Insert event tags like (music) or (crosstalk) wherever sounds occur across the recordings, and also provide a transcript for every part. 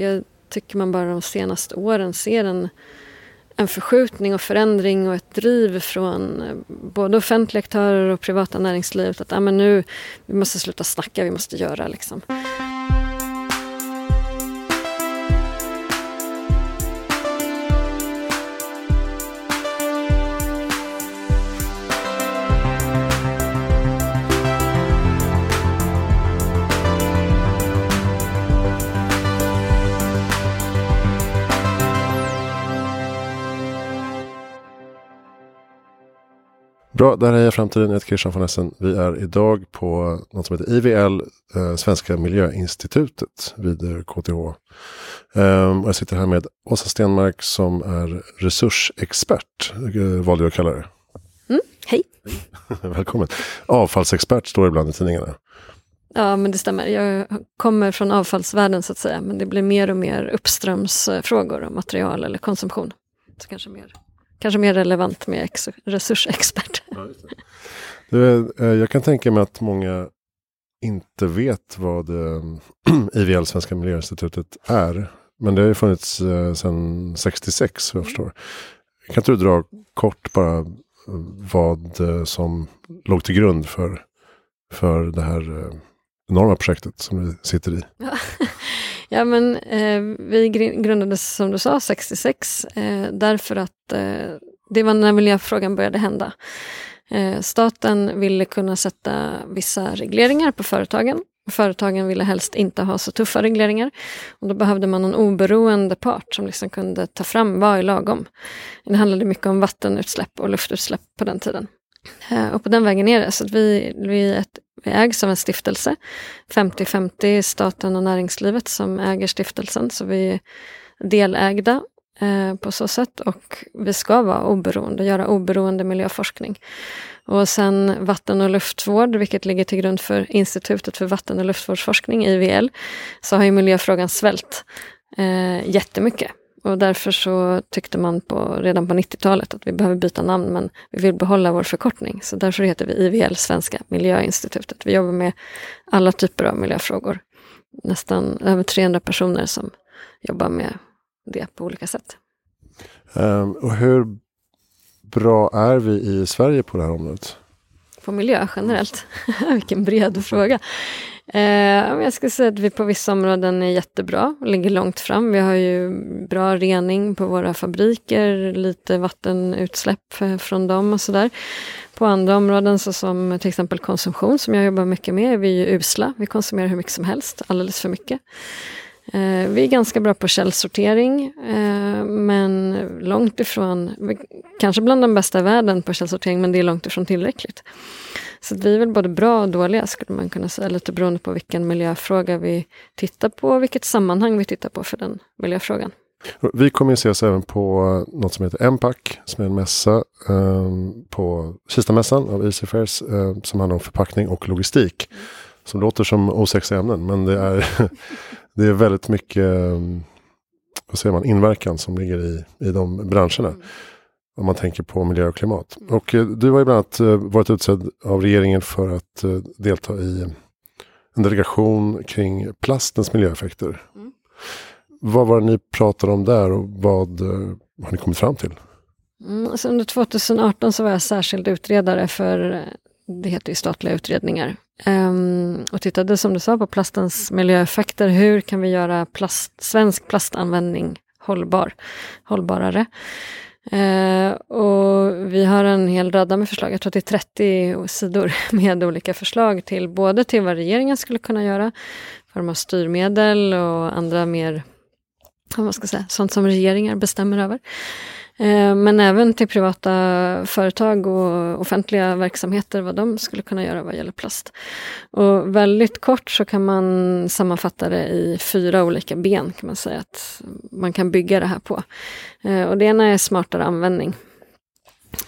jag tycker man bara de senaste åren ser en, en förskjutning och förändring och ett driv från eh, både offentliga aktörer och privata näringslivet att ah, men nu, vi måste sluta snacka, vi måste göra. Liksom. Bra, där är jag framtiden. Jag heter Christian von Essen. Vi är idag på något som heter IVL, eh, Svenska Miljöinstitutet vid KTH. Um, jag sitter här med Åsa Stenmark som är resursexpert, eh, valde jag att kalla det. Mm, hej! (laughs) Välkommen! Avfallsexpert står det ibland i tidningarna. Ja, men det stämmer. Jag kommer från avfallsvärlden så att säga. Men det blir mer och mer uppströmsfrågor om material eller konsumtion. Så kanske mer kanske mer relevant med resursexpert. Ja, du, eh, jag kan tänka mig att många inte vet vad eh, (clears throat) IVL, Svenska Miljöinstitutet, är. Men det har ju funnits eh, sedan 66 vad jag förstår. Kan inte du dra kort bara vad som låg till grund för, för det här enorma projektet som vi sitter i? Ja, (laughs) ja men eh, vi grundades som du sa 66 eh, därför att eh, det var när miljöfrågan började hända. Eh, staten ville kunna sätta vissa regleringar på företagen. Företagen ville helst inte ha så tuffa regleringar. Och då behövde man en oberoende part som liksom kunde ta fram vad är lagom. Det handlade mycket om vattenutsläpp och luftutsläpp på den tiden. Eh, och på den vägen är det. Så att vi, vi, ett, vi ägs av en stiftelse. 50-50 staten och näringslivet som äger stiftelsen. Så vi är delägda eh, på så sätt. Och vi ska vara oberoende, göra oberoende miljöforskning. Och sen vatten och luftvård, vilket ligger till grund för Institutet för vatten och luftvårdsforskning, IVL, så har ju miljöfrågan svällt eh, jättemycket. Och därför så tyckte man på, redan på 90-talet att vi behöver byta namn men vi vill behålla vår förkortning. Så därför heter vi IVL, Svenska Miljöinstitutet. Vi jobbar med alla typer av miljöfrågor. Nästan över 300 personer som jobbar med det på olika sätt. Um, och hur bra är vi i Sverige på det här området? På miljö generellt? (laughs) Vilken bred fråga. Eh, jag skulle säga att vi på vissa områden är jättebra och ligger långt fram. Vi har ju bra rening på våra fabriker, lite vattenutsläpp från dem och sådär. På andra områden såsom till exempel konsumtion som jag jobbar mycket med är vi ju usla. Vi konsumerar hur mycket som helst, alldeles för mycket. Eh, vi är ganska bra på källsortering, eh, men långt ifrån, kanske bland de bästa i världen på källsortering, men det är långt ifrån tillräckligt. Så vi är väl både bra och dåliga skulle man kunna säga, lite beroende på vilken miljöfråga vi tittar på och vilket sammanhang vi tittar på för den miljöfrågan. Vi kommer att ses även på något som heter Empac, som är en mässa eh, på Kistamässan av Easy Fairs, eh, som handlar om förpackning och logistik. Mm. Som låter som osexiga ämnen, men det är, (laughs) det är väldigt mycket ehm, vad säger man, inverkan som ligger i, i de branscherna. Om man tänker på miljö och klimat. Och eh, du har ju bland annat eh, varit utsedd av regeringen för att eh, delta i en delegation kring plastens miljöeffekter. Mm. Vad var det ni pratade om där och vad har ni kommit fram till? Mm, alltså under 2018 så var jag särskild utredare för, det heter ju statliga utredningar, um, och tittade som du sa på plastens miljöeffekter. Hur kan vi göra plast, svensk plastanvändning hållbar, hållbarare? Eh, och vi har en hel radda med förslag, jag tror att det är 30 sidor (laughs) med olika förslag till både till vad regeringen skulle kunna göra, form av styrmedel och andra mer, vad ska säga, sånt som regeringar bestämmer över. Eh, men även till privata företag och offentliga verksamheter vad de skulle kunna göra vad gäller plast. Och väldigt kort så kan man sammanfatta det i fyra olika ben kan man säga att man kan bygga det här på. Eh, och det ena är smartare användning.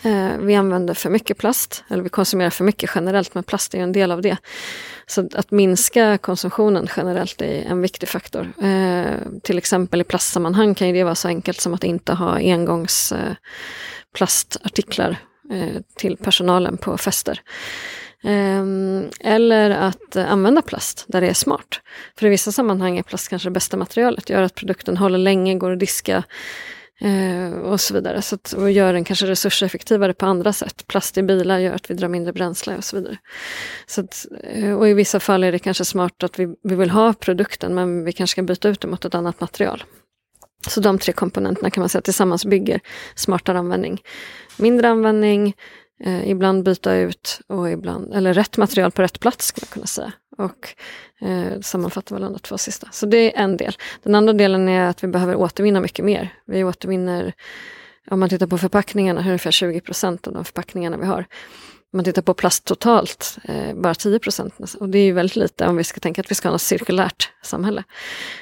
Eh, vi använder för mycket plast, eller vi konsumerar för mycket generellt, men plast är en del av det. Så att minska konsumtionen generellt är en viktig faktor. Eh, till exempel i plastsammanhang kan det vara så enkelt som att inte ha engångsplastartiklar eh, eh, till personalen på fester. Ehm, eller att eh, använda plast där det är smart. För i vissa sammanhang är plast kanske det bästa materialet, gör att produkten håller länge, går att diska eh, och så vidare. Så att, och gör den kanske resurseffektivare på andra sätt. Plast i bilar gör att vi drar mindre bränsle och så vidare. Så att, eh, och i vissa fall är det kanske smart att vi, vi vill ha produkten men vi kanske ska byta ut det mot ett annat material. Så de tre komponenterna kan man säga tillsammans bygger smartare användning. Mindre användning, eh, ibland byta ut och ibland, eller rätt material på rätt plats skulle man kunna säga. Och eh, sammanfattar väl de två sista. Så det är en del. Den andra delen är att vi behöver återvinna mycket mer. Vi återvinner, om man tittar på förpackningarna, ungefär 20 procent av de förpackningarna vi har om man tittar på plast totalt, eh, bara 10 procent. Och det är ju väldigt lite om vi ska tänka att vi ska ha ett cirkulärt samhälle.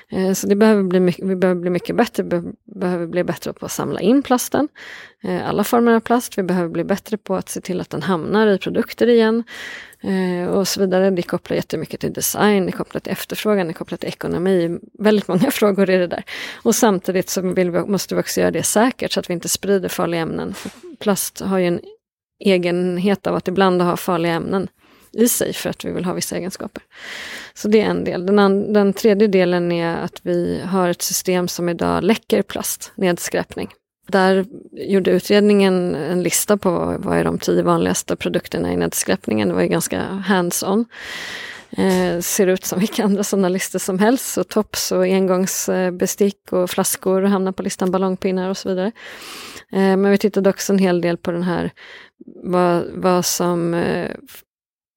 Eh, så det behöver bli mycket, vi behöver bli mycket bättre. Vi behöver bli bättre på att samla in plasten. Eh, alla former av plast. Vi behöver bli bättre på att se till att den hamnar i produkter igen. Eh, och så vidare. Det kopplar jättemycket till design, det kopplar till efterfrågan, det kopplar till ekonomi. Väldigt många (laughs) frågor är det där. Och samtidigt så vill vi, måste vi också göra det säkert så att vi inte sprider farliga ämnen. För plast har ju en egenhet av att ibland ha farliga ämnen i sig för att vi vill ha vissa egenskaper. Så det är en del. Den, den tredje delen är att vi har ett system som idag läcker plast, nedskräpning. Där gjorde utredningen en lista på vad, vad är de tio vanligaste produkterna i nedskräpningen. Det var ju ganska hands-on. Eh, ser ut som vilka andra sådana listor som helst. Så tops och engångsbestick och flaskor hamnar på listan, ballongpinnar och så vidare. Eh, men vi tittade också en hel del på den här vad, vad som eh,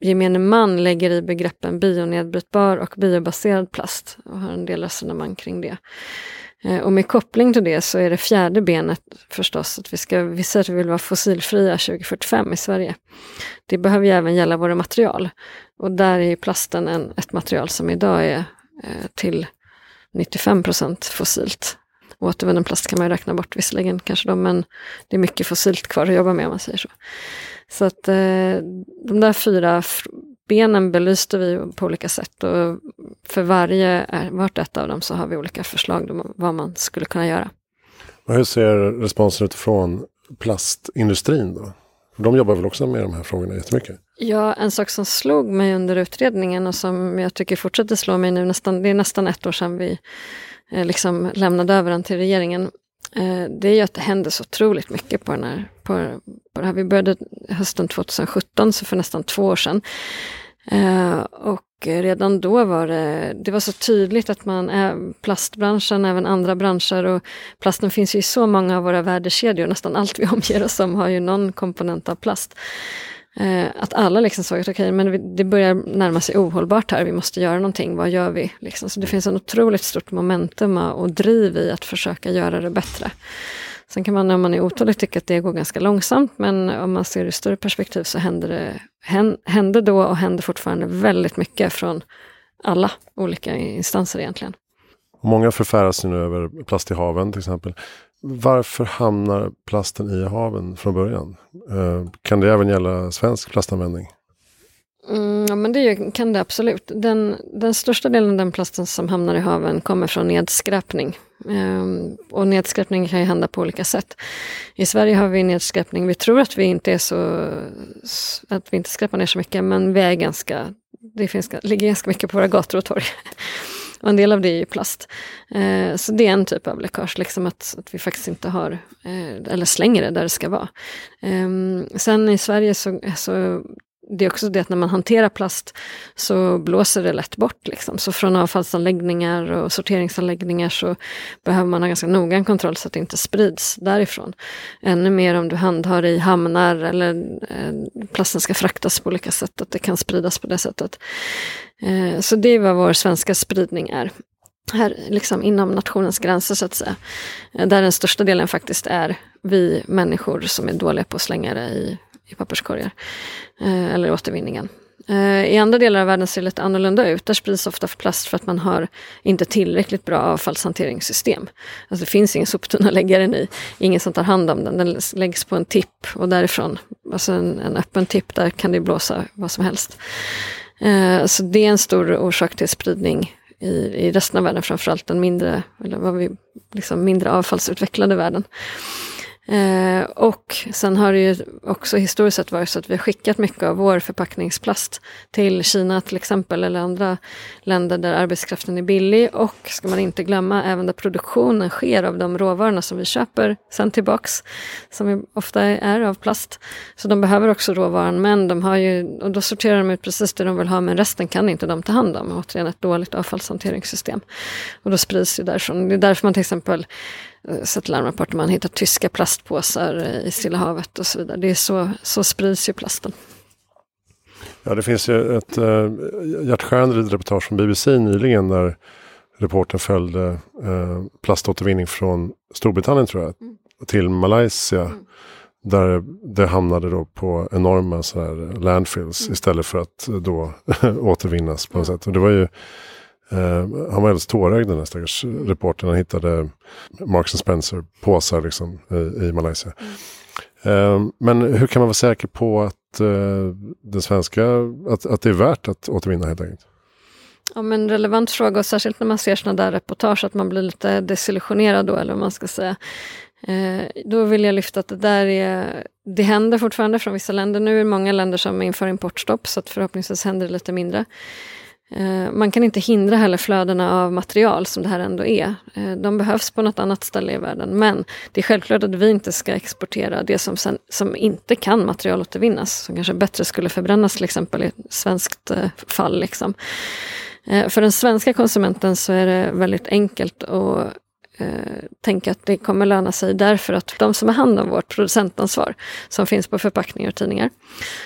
gemene man lägger i begreppen bionedbrytbar och biobaserad plast och har en del resonemang kring det. Eh, och med koppling till det så är det fjärde benet förstås att vi ska vi säger att vi vill vara fossilfria 2045 i Sverige. Det behöver ju även gälla våra material. Och där är plasten en, ett material som idag är eh, till 95% fossilt. Återvunnen plast kan man ju räkna bort visserligen kanske då, men det är mycket fossilt kvar att jobba med om man säger så. Så att eh, de där fyra benen belyste vi på olika sätt och för varje, vart ett av dem så har vi olika förslag om vad man skulle kunna göra. Och hur ser responsen ut från plastindustrin då? De jobbar väl också med de här frågorna jättemycket? Ja, en sak som slog mig under utredningen och som jag tycker fortsätter slå mig nu, nästan, det är nästan ett år sedan vi eh, liksom lämnade över den till regeringen. Eh, det är ju att det händer så otroligt mycket på, den här, på, på det här. Vi började hösten 2017, så för nästan två år sedan. Eh, och redan då var det, det var så tydligt att man, eh, plastbranschen, även andra branscher och plasten finns ju i så många av våra värdekedjor, nästan allt vi omger oss om har ju någon komponent av plast. Eh, att alla liksom såg att okej, okay, men det börjar närma sig ohållbart här, vi måste göra någonting, vad gör vi? Liksom. Så det finns en otroligt stort momentum och driv i att försöka göra det bättre. Sen kan man när man är otålig tycka att det går ganska långsamt, men om man ser det i större perspektiv så händer det hände då och händer fortfarande väldigt mycket från alla olika instanser egentligen. Många förfäras nu över plast i haven till exempel. Varför hamnar plasten i haven från början? Eh, kan det även gälla svensk plastanvändning? Mm, ja, men det kan det absolut. Den, den största delen av den plasten som hamnar i haven kommer från nedskräpning. Ehm, och nedskräpning kan ju hända på olika sätt. I Sverige har vi nedskräpning, vi tror att vi inte är så, att vi inte skräpar ner så mycket, men vi är ganska, det finns, ligger ganska mycket på våra gator och torg. Och en del av det är ju plast. Eh, så det är en typ av läckage, liksom att, att vi faktiskt inte har, eh, eller slänger det där det ska vara. Eh, sen i Sverige så, så det är också det att när man hanterar plast så blåser det lätt bort. Liksom. Så från avfallsanläggningar och sorteringsanläggningar så behöver man ha ganska noggrann kontroll så att det inte sprids därifrån. Ännu mer om du handhar i hamnar eller eh, plasten ska fraktas på olika sätt, att det kan spridas på det sättet. Eh, så det är vad vår svenska spridning är. Här liksom inom nationens gränser så att säga. Eh, där den största delen faktiskt är vi människor som är dåliga på att slänga det i i papperskorgar. Eh, eller återvinningen. Eh, I andra delar av världen ser det lite annorlunda ut. Där sprids ofta för plast för att man har inte tillräckligt bra avfallshanteringssystem. Alltså det finns ingen soptunna att lägga den i, ingen som tar hand om den. Den läggs på en tipp och därifrån, alltså en, en öppen tipp, där kan det blåsa vad som helst. Eh, så det är en stor orsak till spridning i, i resten av världen, framförallt den mindre, eller vad vi, liksom mindre avfallsutvecklade världen. Eh, och sen har det ju också historiskt sett varit så att vi har skickat mycket av vår förpackningsplast till Kina till exempel eller andra länder där arbetskraften är billig och ska man inte glömma även där produktionen sker av de råvarorna som vi köper sen tillbaks som ofta är av plast. Så de behöver också råvaran men de har ju, och då sorterar de ut precis det de vill ha men resten kan inte de ta hand om. Återigen ett dåligt avfallshanteringssystem. Och då sprids det därifrån. Det är därför man till exempel sett larmrapporter man hittar tyska plastpåsar i Stilla havet och så vidare. Det är så, så sprids ju plasten. Ja, det finns ju ett äh, hjärtskärande reportage från BBC nyligen där reportern följde äh, plaståtervinning från Storbritannien tror jag mm. till Malaysia. Mm. Där det hamnade då på enorma så här landfills mm. istället för att då (laughs) återvinnas på något sätt. Och det var ju Uh, han var alldeles tårögd den här stackars reportern. Han hittade Marks Spencer påsar liksom, i, i Malaysia. Mm. Uh, men hur kan man vara säker på att, uh, den svenska, att, att det är värt att återvinna helt enkelt? Ja, men relevant fråga och särskilt när man ser sådana där reportage att man blir lite desillusionerad då eller vad man ska säga. Eh, då vill jag lyfta att det där är, det händer fortfarande från vissa länder. Nu är det många länder som inför importstopp så att förhoppningsvis händer det lite mindre. Eh, man kan inte hindra heller flödena av material som det här ändå är. Eh, de behövs på något annat ställe i världen men det är självklart att vi inte ska exportera det som, sen, som inte kan materialåtervinnas. Som kanske bättre skulle förbrännas till exempel i ett svenskt eh, fall. Liksom. För den svenska konsumenten så är det väldigt enkelt att tänka att det kommer löna sig därför att de som har hand om vårt producentansvar som finns på förpackningar och tidningar.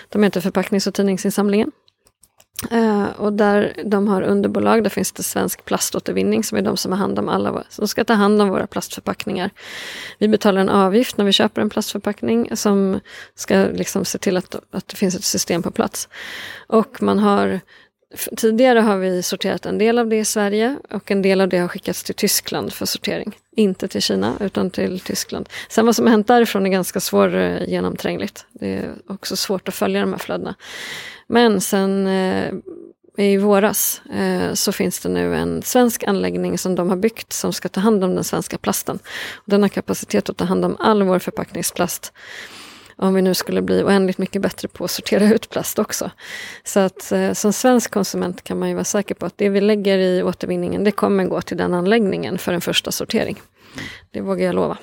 De heter Förpacknings och tidningsinsamlingen. Uh, och där de har underbolag, där finns det Svensk plaståtervinning som är de som har hand om alla, som ska ta hand om våra plastförpackningar. Vi betalar en avgift när vi köper en plastförpackning som ska liksom se till att, att det finns ett system på plats. Och man har Tidigare har vi sorterat en del av det i Sverige och en del av det har skickats till Tyskland för sortering. Inte till Kina utan till Tyskland. Sen vad som har hänt därifrån är ganska svårgenomträngligt. Eh, det är också svårt att följa de här flödena. Men sen eh, i våras eh, så finns det nu en svensk anläggning som de har byggt som ska ta hand om den svenska plasten. Den har kapacitet att ta hand om all vår förpackningsplast. Om vi nu skulle bli oändligt mycket bättre på att sortera ut plast också. Så att eh, som svensk konsument kan man ju vara säker på att det vi lägger i återvinningen det kommer gå till den anläggningen för en första sortering. Det vågar jag lova.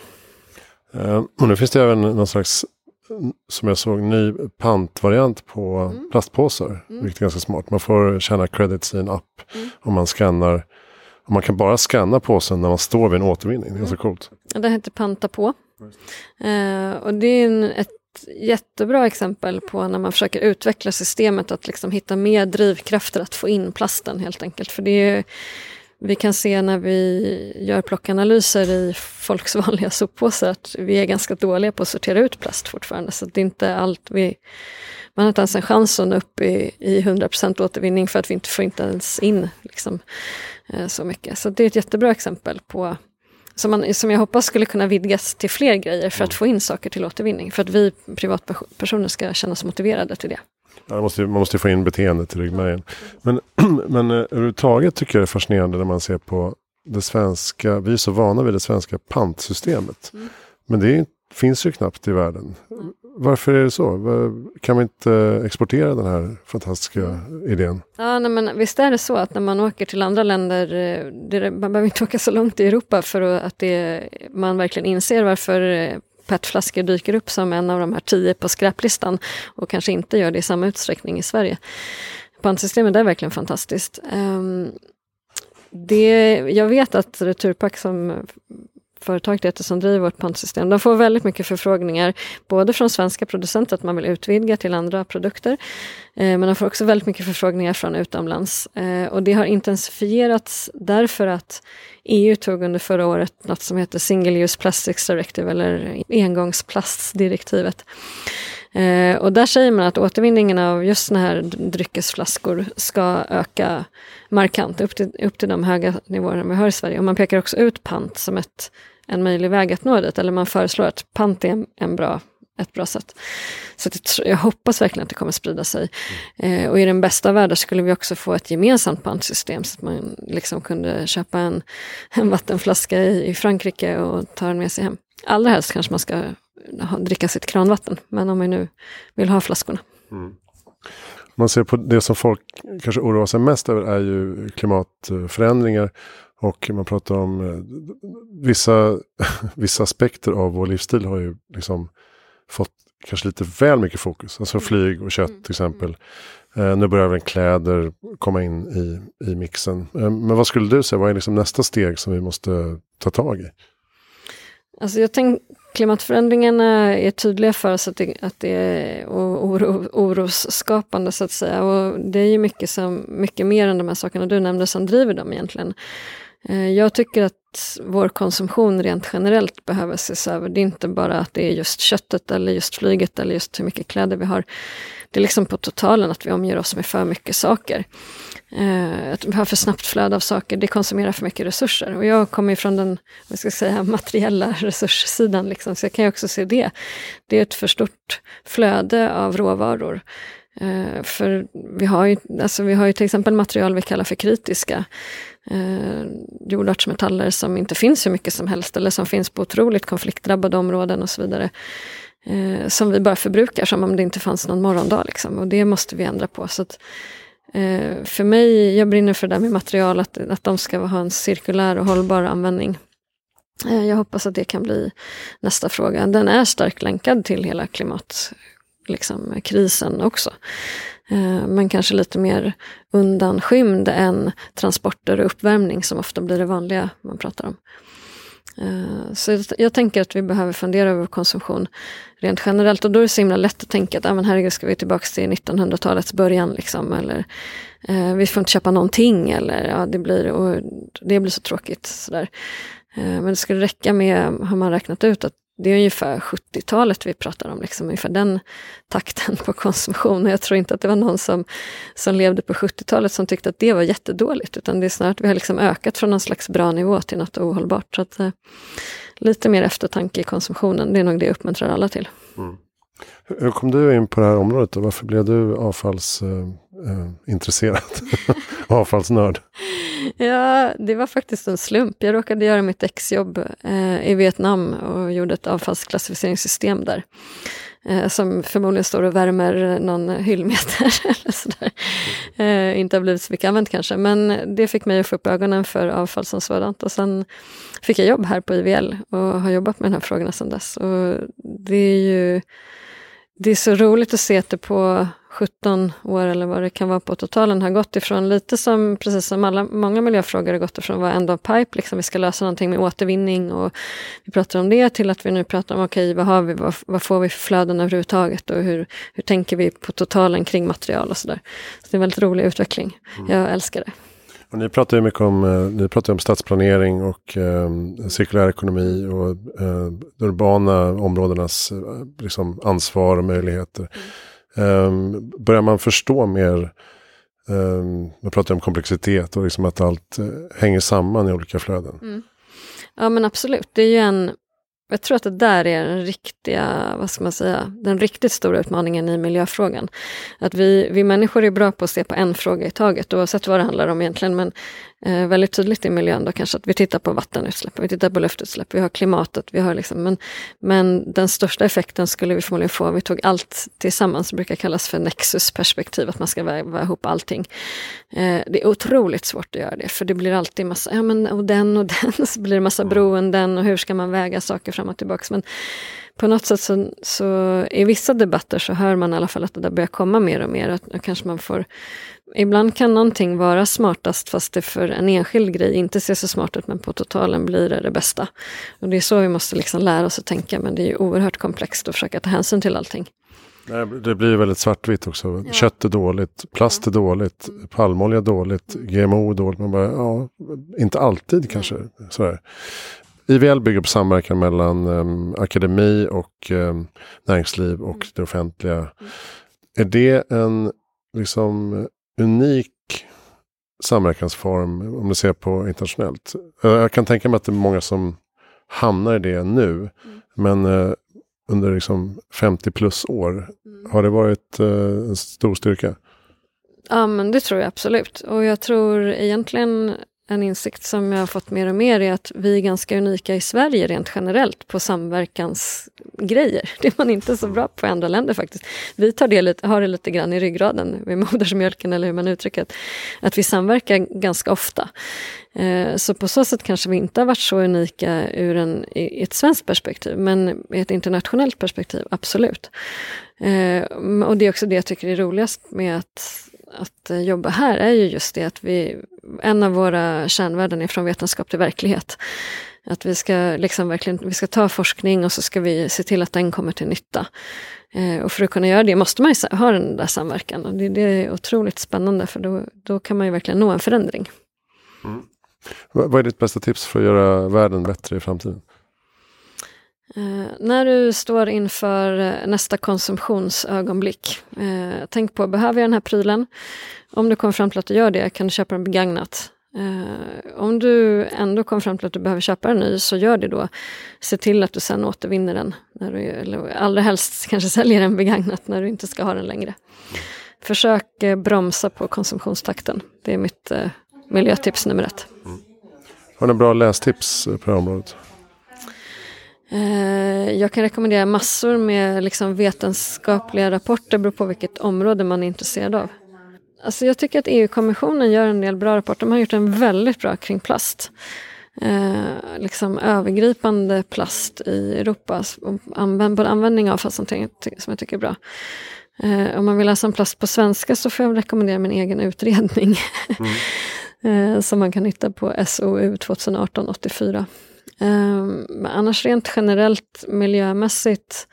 Uh, och nu finns det även någon slags som jag såg, ny pantvariant på mm. plastpåsar. Mm. Vilket är ganska smart. Man får tjäna credits i en app mm. om man skannar. Och man kan bara scanna påsen när man står vid en återvinning. Det är ganska coolt. Det heter Panta på. Uh, och det är en, ett jättebra exempel på när man försöker utveckla systemet att liksom hitta mer drivkrafter att få in plasten helt enkelt. För det är vi kan se när vi gör plockanalyser i folks (laughs) vanliga soppåsar att vi är ganska dåliga på att sortera ut plast fortfarande. Så det är inte allt vi... Man har inte ens en chans att nå upp i, i 100% återvinning för att vi inte får inte ens in liksom, eh, så mycket. Så det är ett jättebra exempel på som, man, som jag hoppas skulle kunna vidgas till fler grejer för att mm. få in saker till återvinning. För att vi privatpersoner ska känna oss motiverade till det. Ja, måste, man måste få in beteendet i ryggmärgen. Men, (clears throat) men eh, överhuvudtaget tycker jag det är fascinerande när man ser på det svenska. Vi är så vana vid det svenska pantsystemet. Mm. Men det finns ju knappt i världen. Mm. Varför är det så? Kan vi inte eh, exportera den här fantastiska idén? Ja, nej, men visst är det så att när man åker till andra länder, eh, det, man behöver inte åka så långt i Europa för att det, man verkligen inser varför eh, petflaskor dyker upp som en av de här tio på skräplistan och kanske inte gör det i samma utsträckning i Sverige. Pantsystemet är verkligen fantastiskt. Um, det, jag vet att Returpack som företag det som driver vårt pantsystem, de får väldigt mycket förfrågningar, både från svenska producenter att man vill utvidga till andra produkter, eh, men de får också väldigt mycket förfrågningar från utomlands. Eh, och det har intensifierats därför att EU tog under förra året något som heter Single Use Plastics Directive eller engångsplastdirektivet. Eh, och där säger man att återvinningen av just såna här dryckesflaskor ska öka markant upp till, upp till de höga nivåerna vi har i Sverige. Och man pekar också ut pant som ett, en möjlig väg att nå dit, eller man föreslår att pant är en bra ett bra sätt. Så det, jag hoppas verkligen att det kommer sprida sig. Mm. Eh, och i den bästa världen skulle vi också få ett gemensamt pantsystem så att man liksom kunde köpa en, en vattenflaska i, i Frankrike och ta den med sig hem. Allra helst kanske man ska dricka sitt kranvatten. Men om man nu vill ha flaskorna. Mm. Man ser på det som folk kanske oroar sig mest över är ju klimatförändringar. Och man pratar om eh, vissa, (laughs) vissa aspekter av vår livsstil har ju liksom fått kanske lite väl mycket fokus. Alltså mm. flyg och kött mm. till exempel. Eh, nu börjar även kläder komma in i, i mixen. Eh, men vad skulle du säga, vad är liksom nästa steg som vi måste ta tag i? Alltså jag tänker klimatförändringarna är tydliga för oss att det, att det är oro, orosskapande så att säga. Och det är ju mycket, som, mycket mer än de här sakerna du nämnde som driver dem egentligen. Eh, jag tycker att vår konsumtion rent generellt behöver ses över. Det är inte bara att det är just köttet eller just flyget eller just hur mycket kläder vi har. Det är liksom på totalen att vi omger oss med för mycket saker. Eh, att vi har för snabbt flöde av saker, det konsumerar för mycket resurser. Och jag kommer ju från den vad ska jag säga, (laughs) materiella resurssidan, liksom, så jag kan ju också se det. Det är ett för stort flöde av råvaror. Eh, för vi har, ju, alltså vi har ju till exempel material vi kallar för kritiska eh, jordartsmetaller som inte finns hur mycket som helst eller som finns på otroligt konfliktdrabbade områden och så vidare. Eh, som vi bara förbrukar som om det inte fanns någon morgondag. Liksom. Och det måste vi ändra på. Så att, eh, för mig, jag brinner för det där med material, att, att de ska ha en cirkulär och hållbar användning. Eh, jag hoppas att det kan bli nästa fråga. Den är starkt länkad till hela klimat liksom, också. Eh, men kanske lite mer undanskymd än transporter och uppvärmning som ofta blir det vanliga man pratar om. Eh, så jag tänker att vi behöver fundera över konsumtion rent generellt och då är det så himla lätt att tänka att ah, men herregud, ska vi tillbaka till 1900-talets början liksom, eller eh, vi får inte köpa någonting eller ja, det, blir, och det blir så tråkigt. Sådär. Eh, men det skulle räcka med, har man räknat ut, att det är ungefär 70-talet vi pratar om, liksom, ungefär den takten på konsumtion. Jag tror inte att det var någon som, som levde på 70-talet som tyckte att det var jättedåligt, utan det är snarare att vi har liksom ökat från någon slags bra nivå till något ohållbart. Så att, eh, lite mer eftertanke i konsumtionen, det är nog det jag uppmuntrar alla till. Mm. Hur kom du in på det här området och varför blev du avfallsintresserad? Eh, eh (laughs) Avfallsnörd? Ja, det var faktiskt en slump. Jag råkade göra mitt exjobb eh, i Vietnam och gjorde ett avfallsklassificeringssystem där. Eh, som förmodligen står och värmer någon hyllmeter (laughs) eller sådär. Eh, inte har blivit så mycket använt kanske, men det fick mig att få upp ögonen för avfall som sådant. Och sen fick jag jobb här på IVL och har jobbat med de här frågorna sedan dess. Och det är ju det är så roligt att se att det på 17 år eller vad det kan vara på totalen har gått ifrån lite som, precis som alla, många miljöfrågor har gått ifrån vara end of pipe, liksom vi ska lösa någonting med återvinning och vi pratar om det till att vi nu pratar om okej, okay, vad har vi, vad, vad, får vi för flöden överhuvudtaget och hur, hur tänker vi på totalen kring material och sådär. Så det är en väldigt rolig utveckling. Mm. Jag älskar det. Och ni pratar ju mycket om, eh, ni pratar om stadsplanering och eh, cirkulär ekonomi och eh, de urbana områdenas eh, liksom, ansvar och möjligheter. Mm. Ehm, börjar man förstå mer, ehm, man pratar om komplexitet och liksom att allt eh, hänger samman i olika flöden. Mm. Ja men absolut, det är ju en jag tror att det där är den riktiga, vad ska man säga, den riktigt stora utmaningen i miljöfrågan. Att vi, vi människor är bra på att se på en fråga i taget oavsett vad det handlar om egentligen. Men eh, väldigt tydligt i miljön då kanske att vi tittar på vattenutsläpp, vi tittar på luftutsläpp, vi har klimatet, vi har liksom, men, men den största effekten skulle vi förmodligen få om vi tog allt tillsammans, det brukar kallas för nexusperspektiv, att man ska väva ihop allting. Eh, det är otroligt svårt att göra det, för det blir alltid massa, ja men och den och den, (laughs) så blir det massa beroenden och hur ska man väga saker fram och tillbaka. Men på något sätt så, så i vissa debatter så hör man i alla fall att det där börjar komma mer och mer. Att kanske man får, ibland kan någonting vara smartast fast det för en enskild grej inte ser så smart ut men på totalen blir det det bästa. Och det är så vi måste liksom lära oss att tänka men det är ju oerhört komplext att försöka ta hänsyn till allting. Det blir väldigt svartvitt också. Ja. Kött är dåligt, plast är dåligt, palmolja är dåligt, GMO är dåligt. Man bara, ja, inte alltid kanske. Sådär. IVL bygger på samverkan mellan um, akademi och um, näringsliv och mm. det offentliga. Mm. Är det en liksom unik samverkansform om du ser på internationellt? Jag kan tänka mig att det är många som hamnar i det nu. Mm. Men uh, under liksom 50 plus år, mm. har det varit uh, en stor styrka? Ja men det tror jag absolut. Och jag tror egentligen en insikt som jag har fått mer och mer är att vi är ganska unika i Sverige rent generellt på samverkansgrejer. (laughs) Det är man inte så bra på i andra länder faktiskt. Vi tar det lite, har det lite grann i ryggraden med (laughs) modersmjölken eller hur man uttrycker det. Att vi samverkar ganska ofta. Eh, så på så sätt kanske vi inte har varit så unika ur en, i ett svenskt perspektiv, men i ett internationellt perspektiv, absolut. Eh, och det är också det jag tycker är roligast med att att eh, jobba här är ju just det att vi, en av våra kärnvärden är från vetenskap till verklighet. Att vi ska, liksom verkligen, vi ska ta forskning och så ska vi se till att den kommer till nytta. Eh, och för att kunna göra det måste man ju ha den där samverkan. Och det, det är otroligt spännande för då, då kan man ju verkligen nå en förändring. Mm. Vad är ditt bästa tips för att göra världen bättre i framtiden? Eh, när du står inför eh, nästa konsumtionsögonblick, eh, tänk på, behöver jag den här prylen? Om du kommer fram till att du gör det, kan du köpa den begagnat. Eh, om du ändå kommer fram till att du behöver köpa en ny, så gör det då. Se till att du sen återvinner den. När du, eller allra helst (laughs) kanske säljer den begagnat när du inte ska ha den längre. Försök eh, bromsa på konsumtionstakten. Det är mitt eh, miljötips nummer ett. Mm. Har ni bra lästips på det här området? Eh, jag kan rekommendera massor med liksom vetenskapliga rapporter, beror på vilket område man är intresserad av. Alltså jag tycker att EU-kommissionen gör en del bra rapporter. De har gjort en väldigt bra kring plast. Eh, liksom övergripande plast i Europa. Använd, både användning av avfallshantering som jag tycker är bra. Eh, om man vill läsa om plast på svenska så får jag rekommendera min egen utredning. Mm. (laughs) eh, som man kan hitta på SOU 2018-84. Ehm, men annars rent generellt miljömässigt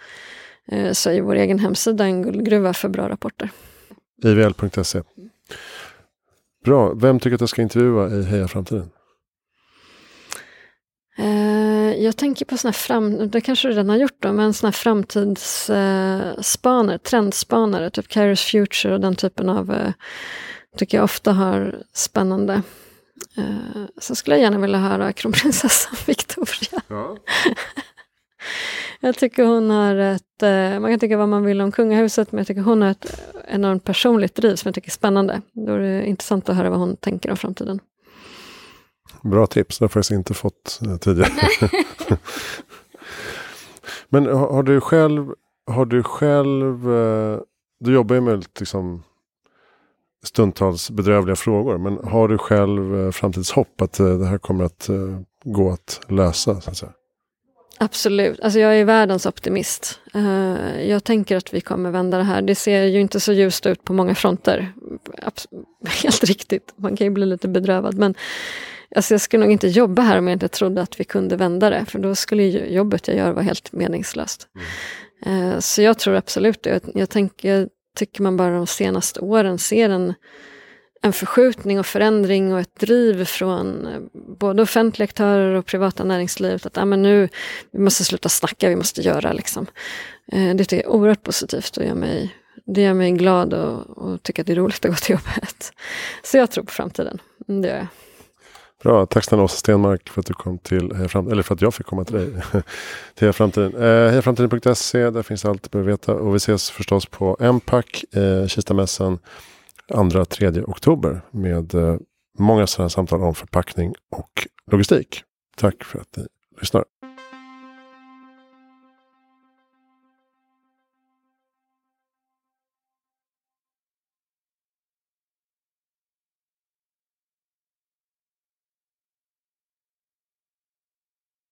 eh, så är vår egen hemsida en guldgruva för bra rapporter. IVL.se. Bra. Vem tycker att jag ska intervjua i Heja Framtiden? Eh, jag tänker på sådana fram, det kanske du redan har gjort då, men sådana framtidsspanare, trendspanare, typ Carriers Future och den typen av, tycker jag ofta har spännande Uh, så skulle jag gärna vilja höra kronprinsessan (laughs) Victoria. Ja. jag tycker hon har ett, uh, man kan tycka vad man vill om kungahuset, men jag tycker hon har ett enormt personligt driv som jag tycker är spännande. Då är det intressant att höra vad hon tänker om framtiden. Bra tips, det har jag faktiskt inte fått uh, tidigare. (laughs) men har, har, du själv, har du själv, du jobbar ju med liksom stundtals bedrövliga frågor. Men har du själv eh, framtidshopp att eh, det här kommer att eh, gå att lösa? Så att säga? Absolut, alltså jag är världens optimist. Jag tänker att vi kommer vända det här. Det ser ju inte så ljust ut på många fronter. (laughs) Helt riktigt, man kan ju bli lite bedrövad. Men alltså jag skulle nog inte jobba här om jag inte trodde att vi kunde vända det. För då skulle jobbet jag gör vara helt meningslöst. Mm. Så jag tror absolut det. Jag, tänker, tycker man bara de senaste åren ser en, en förskjutning och förändring och ett driv från eh, både offentliga aktörer och privata näringslivet. Att ah, men nu, vi måste sluta snacka, vi måste göra. Liksom. Eh, det tycker jag är oerhört positivt och gör mig, det gör mig glad och, och tycker att det är roligt att gå till jobbet. Så jag tror på framtiden, mm, det gör jag. Bra, tack snälla Åsa Stenmark för att du kom till eh, Heja Framtiden, eller för att jag fick komma till dig. (laughs) till Heja Framtiden. Eh, Hejaframtiden.se, där finns allt du behöver veta. Och vi ses förstås på Empac, eh, Kistamässan, 2-3 oktober med eh, många sådana samtal om förpackning och logistik. Tack för att ni lyssnar.